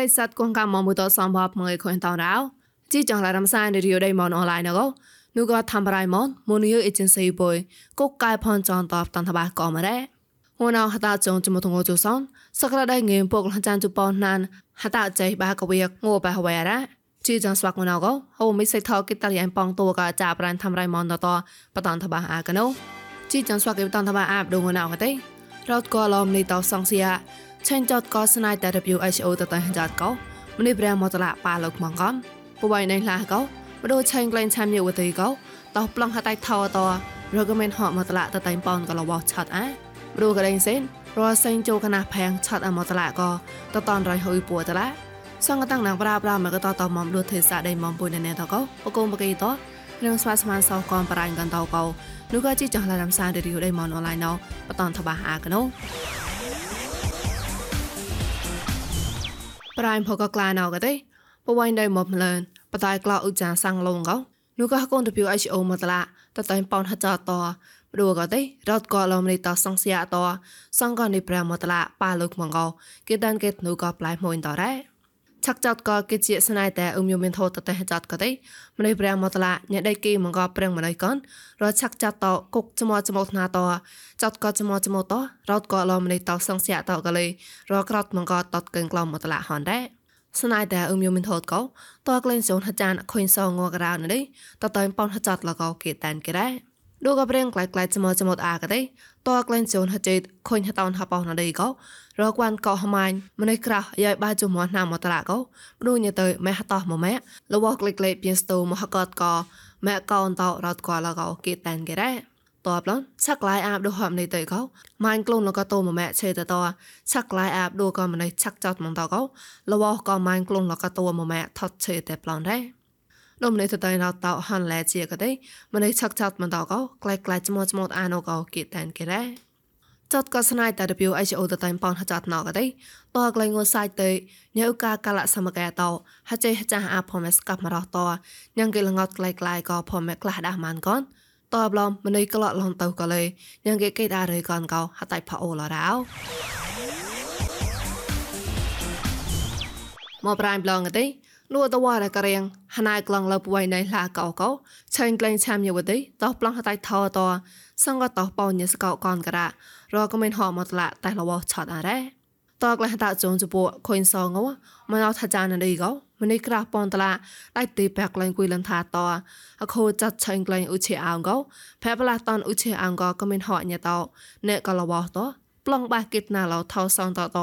រិស័តគងកាមមួយតសំបបមួយខុនតរោជីចងឡារំសានរីយដៃមនអនឡាញណកនូក៏ทำไรมอนมนุยเอเจนซี่บอยก็กายพอนจอนตอบตันทบาก็มาได้หัวนาหตาจงจมทงโอจุซอนสักระได้เงินพวกหจันจุปอนนานหตาใจบากเวียกงูไปหวายระជីចងស្វាក់មកណៅក៏ហូមិនសេថកិតលៀនប៉ងតួក៏ចាប់រានធ្វើរៃមនតតបតនតបាអាកណូជីចងស្វាក់គេបតនតបាអាបដងណៅក៏ទេរត់ក៏ឡំនេះតសងសៀ ឆេនចតក៏ស្នៃតែ WHO តតហចាត់ក៏មនេះព្រះមកតឡាប៉ាលោកមកកំបបៃណៃឡាក៏បដូឆេងក្លែងឆាំយវទីក៏តោះប្លង់ហតៃថោតរកមិនហក់មកតឡាតតៃប៉នក៏លបឆាត់អាបដូក៏ដេញសេនរសេងចូលកណាផាំងឆាត់អមកតឡាក៏តតនរយហុយពួតឡាសងកតាំងណាងប្រាប្រាមកតតមមលុទេសាដៃមមពុយណែតកោបកុំបកីតរឿងស្វាស្មានសោកំបរាញ់កន្តោកោនោះក៏ជីចង់ឡារំសានរីយដៃមនអនឡាញណោបតនតបាអាកណូ ប្រៃផកក្លាណោក៏ទេបវៃដៃមកម្លឿនបតៃក្លោឧចាសាំងលងកោនោះក៏កូន WHO មកតឡាតតៃប៉ោនហចតព្រោះក៏ទេរត់ក៏លំនេះតសង្សៀតសង្កនេះប្រាមតឡាប៉ាលោកមកកោគេដានគេនោះក៏ប្លាយមួយតរ៉េ ឆាក់ចតក៏គេជាស្នៃតែអ៊ុំយមានធោតតែចតក៏ទេម្នេះព្រះមកតឡាញ៉ដៃគេមកក៏ប្រឹងម្នេះកនរឆាក់ចតតគុកចមចមថ្នាតចតក៏ចមចមតរត់ក៏ឡម្នេះតសង្ស័យតក៏លេរក្រត់មកក៏តតកឹងក្លំមកតឡាហនដែរស្នៃតែអ៊ុំយមានធោតក៏តក្លែងសូនហចានខុញសងងក្រៅនេះតតតែប៉ោនហចតលក៏គេតានគេដែរ លោកកប្រៀងក្លាយក្លាយចមចមតអាកទេតើក្លែងជូនហចេតខុញហតោនហបោណដីកោរកវ៉ានកោហម៉ាញ់ម្នេះក្រាស់យាយបាជុំណាមតឡាកោមនុញទៅម៉ែហតោះមកម៉ែលវក្លេកក្លេពីស្ទូមហកតកោម៉ែកោនតោរត់កោឡកោគេតានគេរ៉េតបឡនឆាក់ឡាយអាបដូហមនេះទៅកោម៉ាញ់ក្លូនលកតោមកម៉ែឆេតតោឆាក់ឡាយអាបដូកោម្នេះឆាក់ចោតមកតោកោលវកោម៉ាញ់ក្លូនលកតោមកម៉ែថត់ឆេតតែប្លន់ដែរ នំនេះទៅតែដល់តោហាន់ឡែជាក៏ទេម្នេះឆាក់ឆាត់មិនតោក៏ក្លែកក្លែកចមចមអានក៏គេតែនគេដែរចតក៏ស្នៃតែ WHO ទៅតែប៉នហចាត់ណក៏ទេតក្លែងងសាយទៅញ៉ៅកាកាលសមកែតោហចេះចាស់អាផមស្កាប់មរោះតញ៉ាំគេលងត់ក្លែកក្លែកក៏ផមក្លាស់ដាស់ម៉ានកនតបឡំម្នេះក្លក់ឡងទៅក៏លេញ៉ាំគេគេដារេកនកោហតៃផអូឡរោមកប្រាញ់ប្លងទេ លួតវ៉ារករៀងហណៃក្លងលើពួយនៃឡាកោកោឆេងក្លែងឆាមយវទីតោះប្លង់ហតៃថោតសង្កតោះបោញសកោកនការៈរកមិនហមតឡាតែលវឆតអរ៉េតក្លះតាចងជពខុញសងមកអត់ថាចាននេះកោមនេះក្រាស់ពនតឡាដៃទីបែកលែងគួយលនថាតអខូចាត់ឆេងក្លែងឧឆេអងកោផែប្លាតនឧឆេអងកោក៏មិនហក់ញ៉តោអ្នកក៏លវតោ ប្លង់បាគិតណាឡោថោសងតត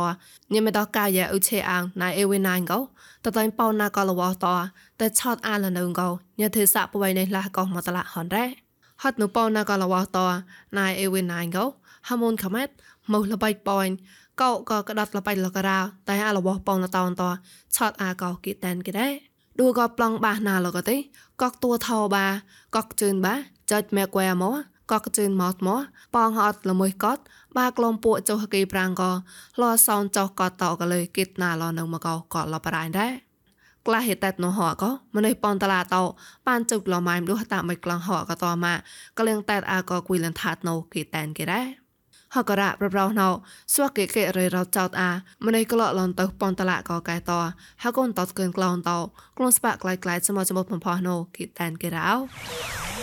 ញិមតកាយឧឆេអាងណៃអេវិណៃកោតតៃប៉ោណាកលវតតែឆតអាលនងកោញិធិសៈបវៃនេះលះកោមកតឡាហនរ៉េហត់នៅប៉ោណាកលវតណៃអេវិណៃកោហមុនខមេតមកលបៃប៉ោនកោក៏ក្តាត់លបៃលករោតែអាលវប៉ោនតតឆតអាកោគិតែនគេដែរឌូក៏ប្លង់បាសណាលកទេកកតួថោបាកកជឿនបាចាច់មែកវ៉ែម កកកជឿនមកមកប៉ងហត់ល្មួយកត់បាក្លំពួកចុះគេប្រាំងក៏លសោនចុះក៏តក៏លើគិតណាលនៅមកក៏លបរ៉ៃដែរក្លាហេតណូហក៏ម្នេះប៉ុនតឡាតោបានជុកលម៉ៃមលុះតាមិនក្លងហក៏តម៉ាក៏លៀងតែអាក៏គួយលនថាតណូគេតែនគេដែរហករៈប្រប្រោណោស្វកេកេរេរោចោតអាម្នេះក្លលនទៅប៉ុនតឡាក៏កែតហកូនតតគឿនក្លងតោក្លូនស្បាក់ក្លាយក្លាយសមចមុតបំផោះណូគេតែនគេរោ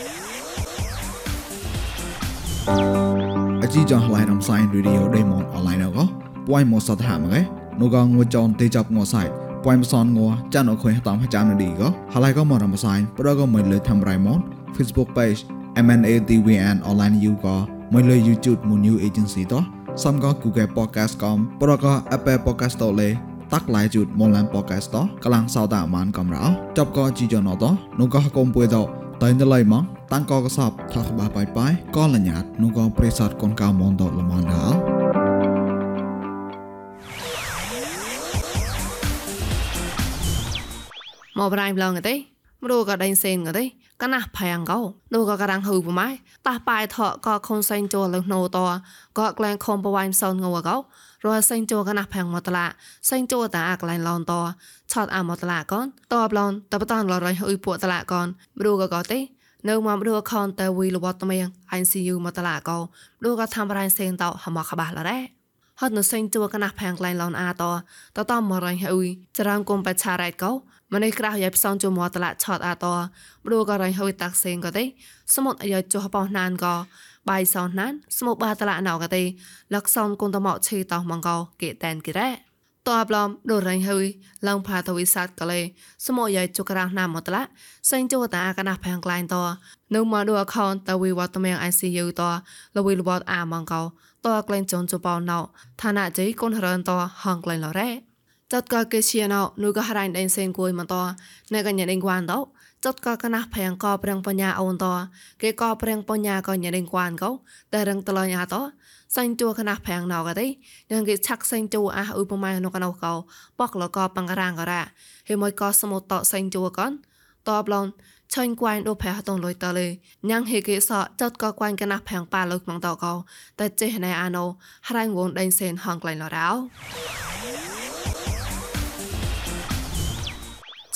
អជីចងឡៃរំសាយរីឌីអូដេម៉ុនអនឡាញក៏ពួយមកសតហាមកឯនោះក៏ងួចនទេចាប់ងសាយពួយមកសនងចានអខុយតាមចាំនឌីក៏ហឡៃក៏មករំសាយប្រក៏មិនលើធ្វើរៃម៉ុន Facebook page MNADWN online you ក៏មិនលើ YouTube មួយ new agency តសំក៏ Google podcast កំប្រក៏ Apple podcast តលេតាក់ឡៃជូតមុនឡាន podcast តកលាំងសោតាមានកំរោចប់ក៏ជីចនតនោះក៏កុំពួយត តែនៅឡៃមកតាំងកកសបថាក្បាបាយបាយក៏លញ្ញាតនោះក៏ប្រេសតកូនកៅមនដលមនដាមកប្រៃប្លងទេ មរូក៏ដេញសេនក៏ទេកណាស់ផាំងកោនោះក៏ការាំងហូបម៉ៃតះប៉ៃថក៏ខុនសេងចូលលឹងណូតក៏ក្លែងខំបវ៉ៃសនងកោរស់សេងចូលកណាស់ផាំងមកតឡាសេងចូលតាអាក្លែងឡនតឆតអាមកតឡាកនតបឡនតបតានលរៃហុយពួកតឡាកនមរូក៏ក៏ទេនៅមករខនតែវីលវត្តមៀង ICU មកតឡាកោឌូក៏ធ្វើរ៉ៃសេងតោហមខបាស់ឡរ៉េ ហហត់នៅសេងជួកណាស់ផាំងក្លែងឡនអាតតតមរងហុយចរងគុំបច្ឆារ៉ៃកោម្នេះក្រៅយាយផ្សងជួមតឡាឆតអាតព្រោះក៏រងហុយតាក់សេងក៏ទេសមុទ្រអាយចុះបោះណានក៏បាយសោណានស្មុបាតឡាណៅក៏ទេលកសំគុនតមកឈីតោមងកោគេតែនគេរ៉ា តបឡំដូរ៉ៃហើយឡងផាតវិសាទកលេសមយាយជុករះណាមតឡាសេងជូតាកណាផាំងក្លែងតនៅមកដូអខនតវិវត្តមៀង ICU តលវិលវត្តអាមងកោតក្លែងចុនជបោណៅឋានៈជ័យកូនរនតហងក្លែងលរ៉េចតកកេឈៀណៅនូកហរ៉ៃដេនសេងគួយមកតណែកញ៉ដេងគួនតចតកកណាស់ផាំងកប្រឹងបញ្ញាអូនតគេកប្រឹងបញ្ញាកញ៉ដេងគួនកោតែរឹងតលញ៉ាត សាញ់ជួខណៈផាំងណៅកទេយ៉ាងគេឆាក់សាញ់ជួអះឧបមានៅកណៅកោបកលកបង្រាងករ៉ាហេមួយកសមុតតសាញ់ជួកនតបឡនឆាញ់គួយដូផែតងលុយតលេញ៉ាងហេគេសចតកគួយកណាផាំងប៉ាលុកម៉ងតកោតែចេះណែអាណូហរ៉ាញ់វងដេញសេនហងក្លែងលរោ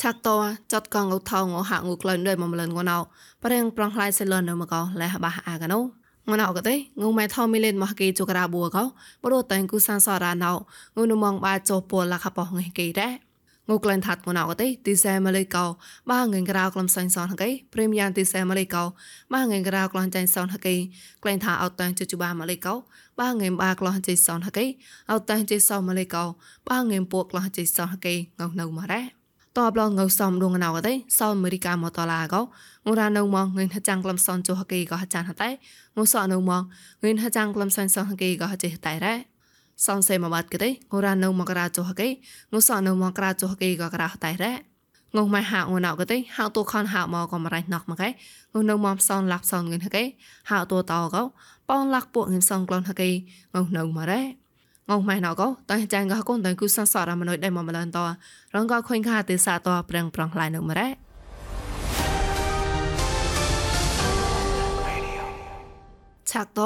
ឆាក់តចតកងឧថងហាក់ងូក្លែងដោយមមលនងណៅប្រេងប្រងខ្លាយសេលននៅមកោលះបះអាកណូ ងណៅកទេងុំម៉ែថោមីលេនមកគេជូក្រាបួកោបរតែងគូសានសរ៉ាណៅងុំនមងបាចោពលលខបោងគេដែរងូក្លែនថាត់ងណៅកទេទីសែម៉ាឡេកោបាងងក្រៅក្លំសាញ់សនហកេព្រីមយ៉ាងទីសែម៉ាឡេកោបាងងក្រៅក្លំចាញ់សនហកេក្លែងថាអត់តាំងជជបាម៉ាឡេកោបាងងបាក្លំជិសនហកេអត់តាំងជិសម៉ាឡេកោបាងងពួកក្លំជិសនហកេងៅនៅម៉ារ៉ា តបឡងៅសំដងណៅកទេសោអមេរិកាមកតឡាកោងរានៅមកងិនហចាំងក្លំសនចុហកេក៏ហចានហតៃងសអនៅមកងិនហចាំងក្លំសនសនហកេក៏ហចេះតៃរ៉ាសនសេមកបាត់កទេងរានៅមករាចុហកេងសអនៅមករាចុហកេក៏ក្រាហតៃរ៉ាងងម៉ែហាងណៅកទេហៅតូខនហៅមកក៏មរៃណកមកឯងនៅមកសនលាក់សនងិនហកេហៅតូតោកោប៉ងលាក់ពួកងិនសនក្លនហកេងនៅមករ៉ា ងងម៉ៃណៅកោតៃចាញ់កកូនតៃគូសាសរមណុយដៃមមលនតរងកខុញខាទេសាតប្រឹងប្រងខ្លៃនៅមរ៉េឆាក់ត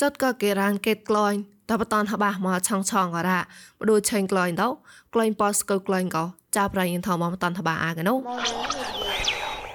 ចតកគេរានកេតក្លាញ់តបតនហបាមកឆងឆងក៏រ៉ាបដូឆេងក្លាញ់តោក្លាញ់ប៉ស្កូក្លាញ់កោចាប់រៃយិនថមកតនហបាអាកណូ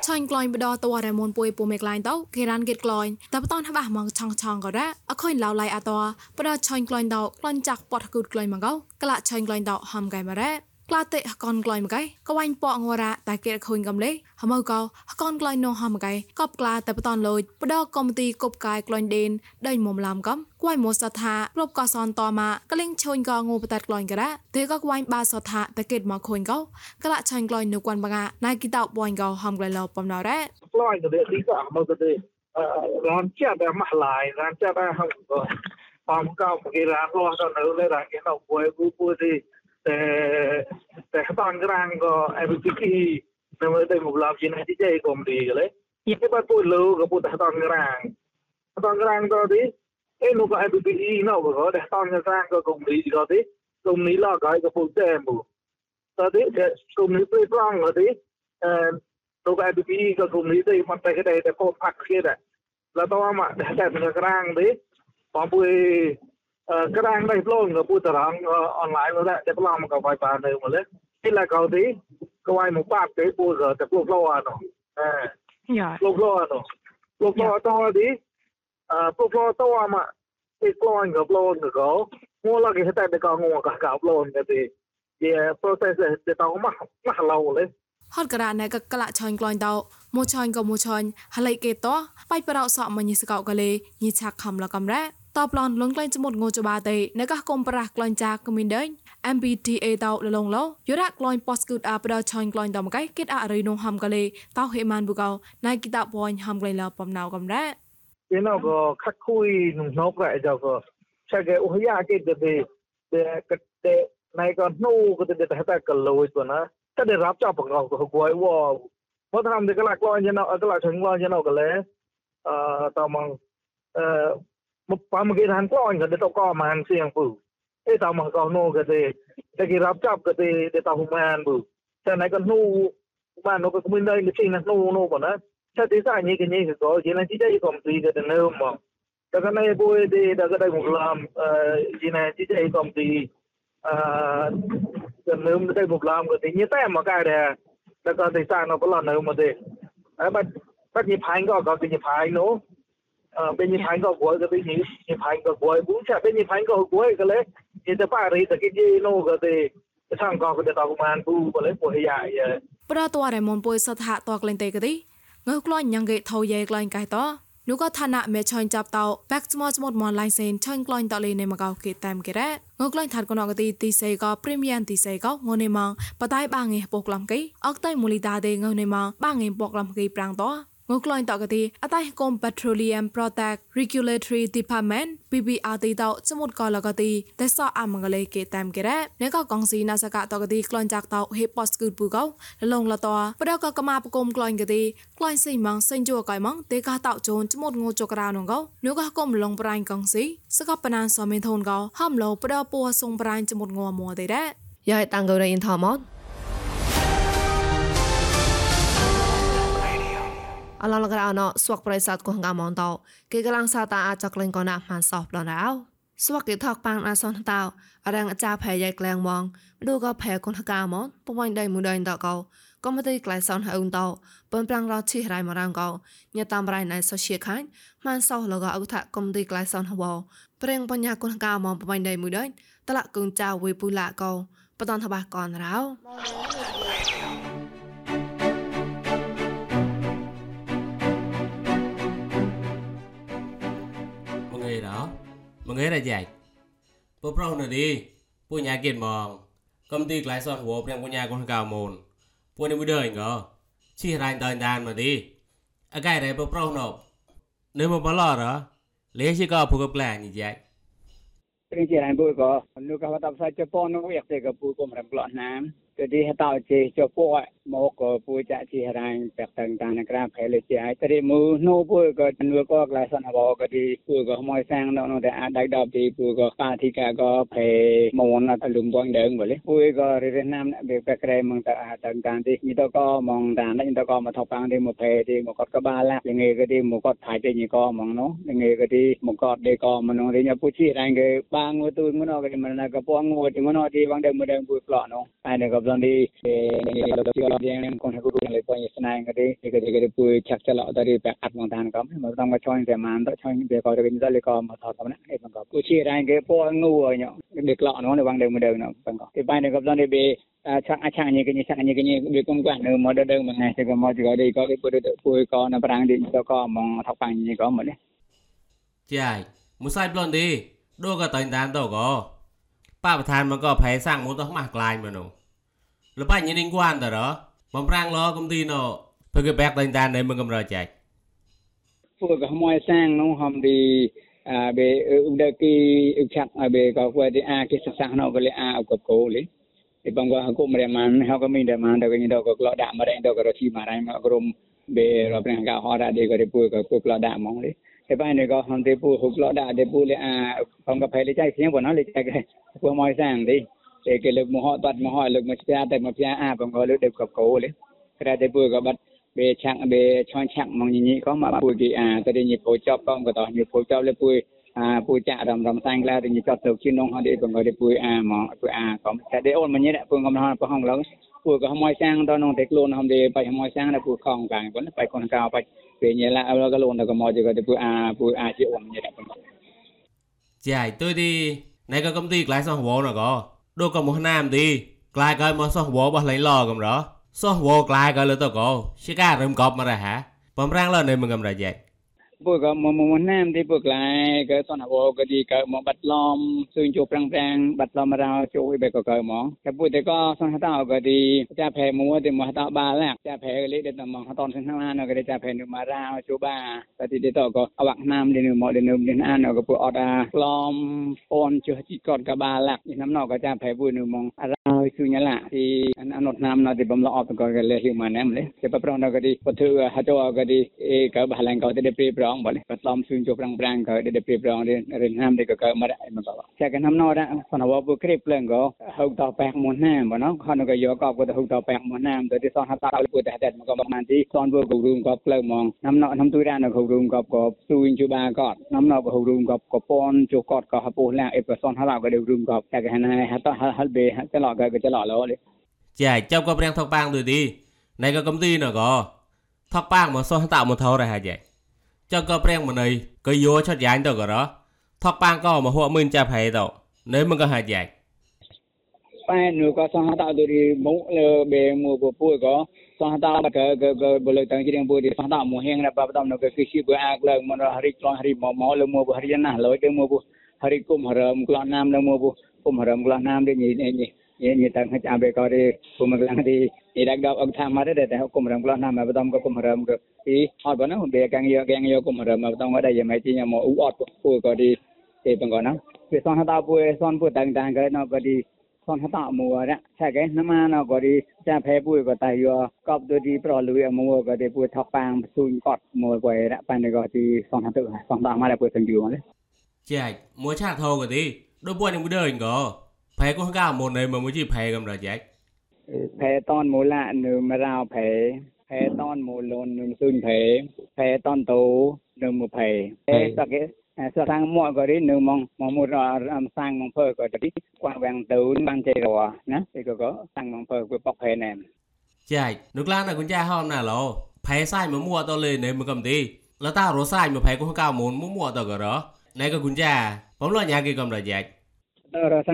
ឆាញ់ក្លាញ់បដតរមនពុយពុមេក្លាញ់តោគេរានគេក្លាញ់តបតនហបាមកឆងឆងក៏រ៉ាអខុញឡៅឡៃអតបដឆាញ់ក្លាញ់តោក្លាញ់ចាក់ពតគូតក្លាញ់មកកោក្លាឆាញ់ក្លាញ់តោហំកៃម៉ារ៉ា ក្លាតេហកនក្លាញ់មកៃកវាញ់ប៉ងវរ៉ាតែគេខូនកំលេហមកោហកនក្លាញ់ណូហមកៃកបក្លាតែបតនលូចបដកំទីគប់កាយក្លាញ់ដេនដេញមុំឡាមកំគួយមកសថាប្របកសនតម៉ាកលិងឈូនកងូបតាត់ក្លាញ់ករ៉ាទេក៏គួយបាសថាតែគេមកខូនកោក្លាឆាញ់ក្លាញ់នៅគួនបងាណៃគីតោបួនកោហំក្លាញ់ឡោបំណរ៉ាក្លាញ់ទៅទីក៏មកទៅរានចាត់តែម៉ាស់ឡាយរានចាត់តែហំក៏បំកោគេរានលោះទៅនៅលើរាគេនៅពួយពួយពួយទីតែតែតានក្រាងក៏អេបទីគីនៅមើលទៅមកឡាប់ជាណៃទីចេកុំទីកលេយីបាត់ពួយលើក៏ពួយតែតានក្រាងតានក្រាងទៅ ban grang go ebiki na mo dai mo blab jin hati jai kom di gale i ke ba pu lo go pu ta ban grang ban grang do di e no go ebiki no go da ban grang go kom di go di kom ni la ga go pu te mo ta di ke kom ni pe prang go di e no go ebiki go kom ni dai man ta ke dai ta ko phak ke da la ta ma da ta ban grang di pa pu ប្លងក៏ពុតរងអនឡាញមកតែប្លងមកវាយបាននៅមកលេទីឡាកោទីក៏វាយមកបាត់ទេពុក៏តែពុប្លោអានោះអឺយ៉ាពុប្លោអានោះពុប្លោតោទីអឺពុប្លោតោអាមកទីប្លងក៏ប្លងក៏មកឡាគេតែតែក៏ងងក៏កោប្លងទៅទីជា process ទៅតោមកមកឡូលេហត់ករណែកកលឆាញ់ក្លាញ់តោមួយឆាញ់ក៏មួយឆាញ់ហឡៃគេតោបៃប្រោសក់មញិសកោកលេញីឆាក់ខំលកំរ៉ា តបឡនលងក្លែងចមុតងូចបាតេនៅកះកុំប្រះក្លែងចាកមីនដេញ MBTA តោលលងឡោយោរ៉ាក្លែងប៉ស្គូតអាប្រដឆាញ់ក្លែងតំកៃគិតអរិយនងហំកលេតោហេម៉ានបូកោណៃគិតបួយហំក្លែងឡោបំណៅកំរ៉ាគេណោកខាក់គួយនឹងណោករ៉ាចោកឆាកេអូយ៉ាគេទេទេកតេណៃកោណូក៏ទេតែតែកលួយប៉ុណ្ណាតែដែលរាប់ចោបកោក៏គួយវ៉មកតាមតែកលាក់ក្លែងណោកលាក់ឆាញ់ក្លែងណោកលេអឺតោមកអឺ pamagiran ko ang ganda ko man siyang bu e ta ma ko no ga de de ki rap chap ga de de ta hu man bu cha nai ko nu man no ko min dai ni chin na nu nu ba na cha de sa ni ke ni ko je na chi ja ko mi ga de no mo ta ka nai bu de da ga dai mu lam je na chi ja ko mi à gần đây một làm cái tính như thế mà cái này là có thể sang nó có lần nào mà thế ấy mà bắt nhịp hành có có cái nhịp hành nữa. Ờ, bên nhịp hành có cuối bên nhịp nhịp hành có cuối bốn chả. Bên nhịp hành có cuối cái lấy thì ta phải rồi cái gì nó cái thì sang có cái tàu man bu cái lấy dài bữa tua này môn bồi sát hạ tua lên tây cái đi ngơ loi nhang ghệ thâu dây lên cái to. Nếu có thà nạ mẹ chọn chập tàu back to một món line sen chọn loi tạo lên mà gạo kịp tam cái đấy ngơ loi thật con nó cái tí xây có premium tí xây có ngô này mà bắt tay ba ngày bộc làm cái ốc tay mù lì đà đề ngô này mà, ba ngày bộc làm cái prang to. ងូក្លែងតកទីអតៃកុំ Petroleum Product Regulatory Department PPR ទីតោចមុតកលកទីតេសអមងលេគេតាមគេរ៉ាអ្នកកកងស៊ីណាសកតកទីក្លែងចាក់តោ Hip Post គឺពូកោលលងលតោប្រដកកមាបកុំក្លែងកទីក្លែងសៃម៉ងសេងជួកៃម៉ងតេកតោជូនចមុតងូចក្រៅនងកោនោះកកុំលងប្រាញ់កងស៊ីសកបណានសមេធូនកោហំលោប្រដពួសុងប្រាញ់ចមុតងូមួទេរ៉ាយ៉ៃតាំងកោរ៉ៃអ៊ីនថោម៉ោ អឡឡក្រអណស្វកប្រិស័តកងកាមនតោគេកលាំងសាតាអាចក្លែងកណាម៉ានសោះប្លនរោស្វកគេថកប៉ាងអាសនតោអរងអាចាផែយ៉ៃក្លែងម៉ងឌូក៏ផែកនកាមនពវាញ់ដៃមួយដៃតកោក៏មកទីក្លែងសនហៅតោពនប្រាំងរឈីរៃមរងកោញតាមរៃណៃសូជាខាញ់ម៉ានសោះលកអុថាកុំទីក្លែងសនហវប្រេងបញ្ញាកនកាមនពវាញ់ដៃមួយដៃតលកូនចៅវេពូឡាកោបតនថាបះកនរោ មកងាររយ៉ាច់ពប្រុសនៅនេះពួកញ៉ាគិតមកកំទីក្លាយសនហួរព្រាំពួកញ៉ាកូនកៅមូនពួកនេះមួយដើអងជីរ៉ៃតើដានមកនេះអកែរ៉េពប្រុសនៅនៅមកបឡរលេសិកោភុកក្លាញយ៉ាច់ព្រឹងជារ៉ៃពួកក៏នៅកោតាប់សាច់ជប៉ុននៅវាក់ទេកពូកុំរំក្លោះណាម jadi hata je chopo mo ko pu cha chi rang pek tang tan kra phele chi ai tri mu no pu ko nu ko kla san bo ko di pu ko moi sang no no da dai da pi pu ko ka thi ka ko phe mon na ta lum bong dang bo le pu ko ri ri nam na be pek kra mong ta a tang tan ti ni to ko mong da na ni to ko ma thop pang ti mo phe ti mo ko ka ba la ni nge ko ti mo ko thai ti ni ko mong no ni nge ko ti mo ko de ko mo no ri nya pu chi rang ge ba ngo tu ngo no ko ma na ka po ngo ti ngo no ti bang de mo dang pu klo no ai ne ko probably lokasial yang kon haku kun le pon snai ngade ke ke ke pu chak chala dari pe at mong tan kam ma tam ma choin de man to choin de ko de ni le ko ma tho tam na e bang ko ku chi rai ke po ngu oi nyo de klo no le bang de mu de no bang ko e bai ne ko dan de be ឆាក់អាចឆាក់ញីកញីឆាក់ញីកញីវាគុំគាត់នៅមកដើមមួយថ្ងៃទៅក៏មកជួយដែរក៏គេពុទ្ធទៅពួយក៏នៅប្រាំងទីទៅក៏មកថកបាញ់ញីក៏មកនេះចាយមួយសាយប្លន់ទេដូក៏តែងតាមទៅក៏ប៉បឋានមកក៏ប្រែសាំងមកទៅខ្មាស់ក្លាញ់មកនោះ ហំទីអាបេឧដគីឧឆាក់អាបេក៏គួរទីអាគេសសាណូកលអាអកកោលីទីបងក៏គុំរមានហៅក៏មានតែមានតែវិញដល់ក៏ក្លោដាក់មករែងដល់ក៏រជីមករៃមកក្រុមបេរប្រាំងកហរ៉ាទីក៏ទីពួកក៏ពួកក្លោដាក់ហ្មងលីតែបែរនេះក៏ហំទីពួកហុកក្លោដាក់ទីពួកលអាបងក៏ផែលចៃ để cái lực mà họ bắt mà hỏi lực mà cha tại mà cha à bằng gọi lực đẹp cặp cổ đấy cái này thì vừa có bắt bề chặng, bề cho chặng mong nhìn nhị có mà bùi kỳ à tôi đi nhịp phố cho của tao nhịp phố cho lên bùi à bùi chạ rầm rầm sang la thì nhịp cho tàu chuyên nông họ đi bằng người đi bùi à mà bùi à có cái đấy ôn mà nhớ đấy phương không nói, phương không lớn. Sang đó nông tết luôn, không đi phải không sang là bùi không càng vẫn phải còn cao, phải về nhớ là nó cái luôn là có mọi gì cái bùi à bùi à chịu ôn nhớ đấy phương chạy tôi đi này công ty lái xong bộ rồi có? ដូកមកណាមទីក្លាយកើមកសោះវបោះឡៃឡកំរសោះវក្លាយកើលើតកោជាការរឹមកប់មករហបំរាំងលើនៅមងំរយែក ពួកក៏មកមកណាមទីពួកឡាយក៏សនវក៏ទីក៏មកបាត់ឡំស៊ឺជួប្រាំងប្រាំងបាត់ឡំរោជួយបែក៏ក៏មកតែពួកតែក៏សនហតោក៏ទីចាផែមួទីមកហតោបាឡាចាផែក៏លេតែមកហតនសិនណានក៏ចាផែនៅមករោជួបាតែទីតក៏អវាក់ណាមទីនៅមកទីនៅទីណានក៏ពួកអត់អាឡំពនជើជីកតក៏បាឡាទីណាំណក៏ចាផែពួកនៅមករោស៊ឺញ៉ាឡាទីអនុណាមណទីបំឡអត់ក៏លេហ៊ីម៉ានណាមលេតែប្រងក៏ទីពធហតោក៏ទីអេក៏បាឡាងក៏ទីព្រីប្រង boleh ketom sun jo prang prang ka de de prang de ren ham de ka ka ma dai ma ba cha ka nam no da sana wa bu krip leng go hau ta pak mon nam ba no khan ka yo ka ko de hau ta pak mon nam de de son ha ta lu de de ma ko ma man ti son bu ko rum ko pleng mong nam no nam tu ra no ko rum ko ko sun jo ba ko nam no ko rum ko ko pon jo ko ko ha pu la e pa son ha la ko de rum ko cha ka na ha ta ha be ha cha lo ka ka cha lo lo le ចាចាប់ក៏ព្រៀងថកប៉ាងដូចទីណៃក៏កំទីណក៏ថកប៉ាងមកសោះតាមកថោរហើយចា ចក៏ព្រៀងម្នៃក៏យោឆាត់យ៉ាញ់ទៅក៏រថកប៉ាងក៏មកហួមិនចាប់ហេទៅនៅមិនក៏ហាច់យ៉ាច់ប៉ែនោះក៏សោះតាទៅទីមុលើបេមួពពួយក៏សោះតាបកកកបលតាំងជាងពួយទីសោះតាមួហៀងណាបបតំនៅក៏គឺជាបើអាកលើមនហរិក្លហរិមកមកលើមួបហរិណាលើទៅមួហរិគុំហរមក្លណាមលើមួគុំហរមក្លណាមនេះនេះ នេះនេះតាំងហចាំបេក៏ទីគុំក្លាំងទីនេះដាក់ដល់អង្ថាមកទេតែគុំរំក្លណាមបតំក៏គុំរំក៏ទីអត់បើណាបេកាំងយកកាំងយកគុំរំបតំក៏ដែរយ៉ាងម៉េចទីមកអ៊ូអត់ពួយក៏ទីទេបង្កណាវាសោះតាពួយសនពួយតាំងតាំងក៏ណក៏ទីសនហតមួរៈឆែកណមាណក៏ទីចាផែពួយក៏តែយកកប់ទៅទីប្រលួយមួក៏ទីពួយថកប៉ាងស៊ូញកត់មួពួយរៈប៉ានក៏ទីសនហតសនតាមកតែពួយទាំងយូរមកចាច់មួយឆាថោក៏ទីដូចពួយនឹងដើញក៏ផែក៏កៅមុននៅមួយជីផែកំរយ៉ាច់ផែតនមូលៈនៅមរោផែផែតនមូលននៅស៊ូញផែផែតនតោនៅមួយផែផែសកេ សតាំងមកក៏រីនៅមកមកមួយរំសាំងមកភើក៏ទីគាត់វាំងទៅបានចេរណាទីក៏ក៏តាំងមកភើគឺបកផែណែចាច់នោះក្លាណាគុញចាហោមណាឡោផែសាយមកមួតទៅលេនៅមកកំទីលតារសាយមកផែក៏កៅមុនមួតទៅក៏រណែក៏គុញចាបំលញ៉ាគេកំរយ៉ាច់រសាំងផែក៏រីណាអឺផែញីសាំ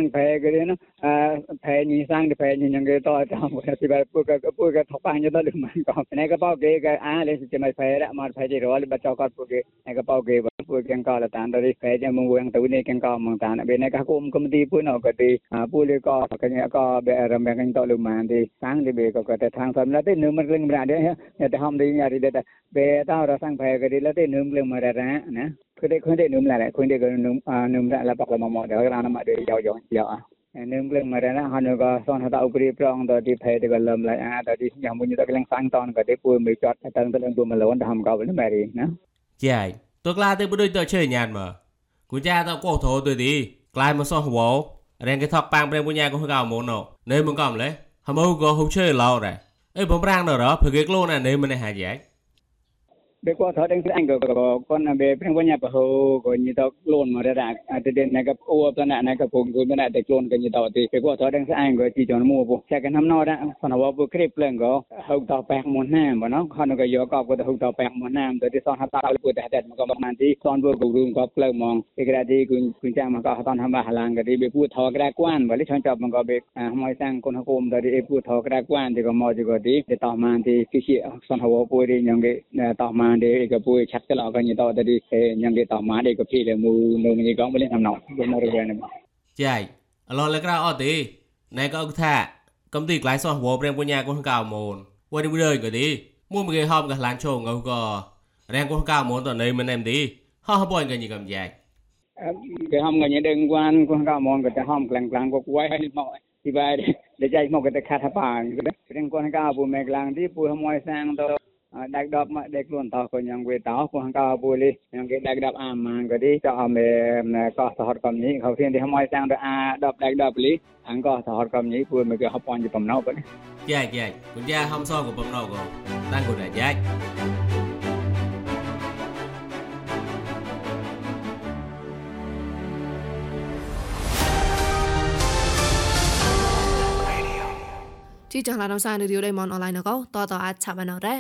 ងទៅ फैनी सांग फैनी नंगे तो काम कर सिबार पुक पुक थपांग तो लुमा को ने का पाओ के का आ ले सिचे मै फैर मार फैजे रोल बचाव कर पुक ने का पाओ के पुक कें का तान दरि फैजे मंगु एंग तउ ने कें का मंग तान बे ने का कुम कुम दी पुन ओ कति पु ले का कने का बे रम कें तो लुमा दे सांग दे बे को कते थांग सम लते नुम क्लिंग ब्रा दे ने ते हम दे यारि दे बे ता र सांग फै के दे लते नुम क्लिंग मरा रा ना ခွေတဲ့ခွေတဲ့နုံလာလေခွေတဲ့ကနုံနုံလာလာပါကမမော်တယ်ကနာမတဲ့ရောက်ရောက်ရောက် ញ៉ារីតែបេតរសាំងផែក៏ទីលតែនឹមលឹងមករ៉ាណាគឺតែខ្លួនតែនឹមឡាខ្លួនតែក៏នឹមនឹមឡាបកលមកមកដល់រានមកដល់យកយកយកនឹងក្លឹងមករណាហនក៏សនហតឧបរីប្រងតទីភេតក៏លំឡៃអាតទីយ៉ាងមួយតក្លឹងសាំងតនក៏ទីពួយមួយចត់តឹងទៅនឹងពួយមលនតាមក៏វិញមែរីណាចាច់ตัวក្លាទៅបដូចទៅជើញ៉ានមកគុញចាទៅកោធោទៅទីក្លាយមកសោះវោរៀងគេថកប៉ាំងប្រេងពុញ្ញាក៏កៅមុនណនៅមិនកំលេហមក៏ហុកជើឡោដែរអីបំប្រាំងដល់រព្រឹកគេខ្លួនណានៅមិនហាយ៉ាច់ be ko tho deng sang ko ko kon be preng ko nya pa ho ko ni to klon ma ra ate den na ka o ta na na ka ko ko na te klon ka ni to ti be ko tho deng sang ko ti jon mo bu cha ka nam no da kon wa bu krip leng ko ho to pa mo na ba no kon ko yo ko ko ho to pa mo na to ti son ha ta lu te te ma ko man ti son bu ko ru ko kleng mong e gra ti kun kun cha ma ko ton ha ba halang ka ti be pu tho gra kwan ba le chon chop ma ko be hmoi sang kon ha kom da ti e pu tho gra kwan ti ko mo ti ko ti te to man ti ki chi son ha wo pu ri nyong ge to man để gặp bùi chặt cái lọ cái như tao thì nhân cái tàu má để gặp phi để mù mù như gõ mới lên làm nọ cái mù rồi này. Chạy lo lấy ra ở tí. Này có ông thà công ty lái xe hồ bên của nhà con cào mồn quay đi bơi cái đi. Mua một cái hòm cái lán chồng ngầu cò đang con cào mồn tuần này mình em đi. Họ à, không bồi cái gì cầm dài cái hòm cái nhà đơn quan con cào mồn cái hòm lằng lằng của quay hay mọi. Thì vậy để chạy một cái cái khát hà bàng cái đơn quan cào bùi mèn lằng đi bùi hôm ngoài sang đâu. កៅមនក៏តែហំក្លាំងក្លាំងក៏គួយហើយមកទីបាយដែលចៃមកក៏តែខាត់បាងរៀងកូនកៅពូមេក្លាំងទីពូហមយសាងទៅដាច់ដប់មកដេកខ្លួនតោះក៏ញ៉ាំវេតោពងកោពូលីញ៉ាំគេដាច់ដប់អាម៉ាងក៏ទីចោអមេកោសហតកំនេះเขาเพียงที่หมอยสร้างด้วยอาดอบដាច់ដប់លីអងកោសហតកំនេះពូមកគេហបអនជាបំណៅបើ ចាច់ចាច់គុញយ៉ាហំសក៏បំណៅក៏តាំងក៏ដែរចាច់ ជីចង់ឡានសានរីយដៃមនអនឡាញកោតតអាចឆាប់ណរ៉ា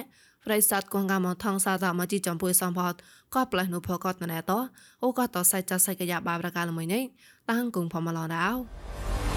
ប្រិស័តកងកាមថងសាតមកជីចំពុយសំផតក៏ផ្លេះនុផកតណែតអូក៏តសៃចសៃកយ៉ាបាប្រកាលមួយនេះតាំងគងផមឡដៅ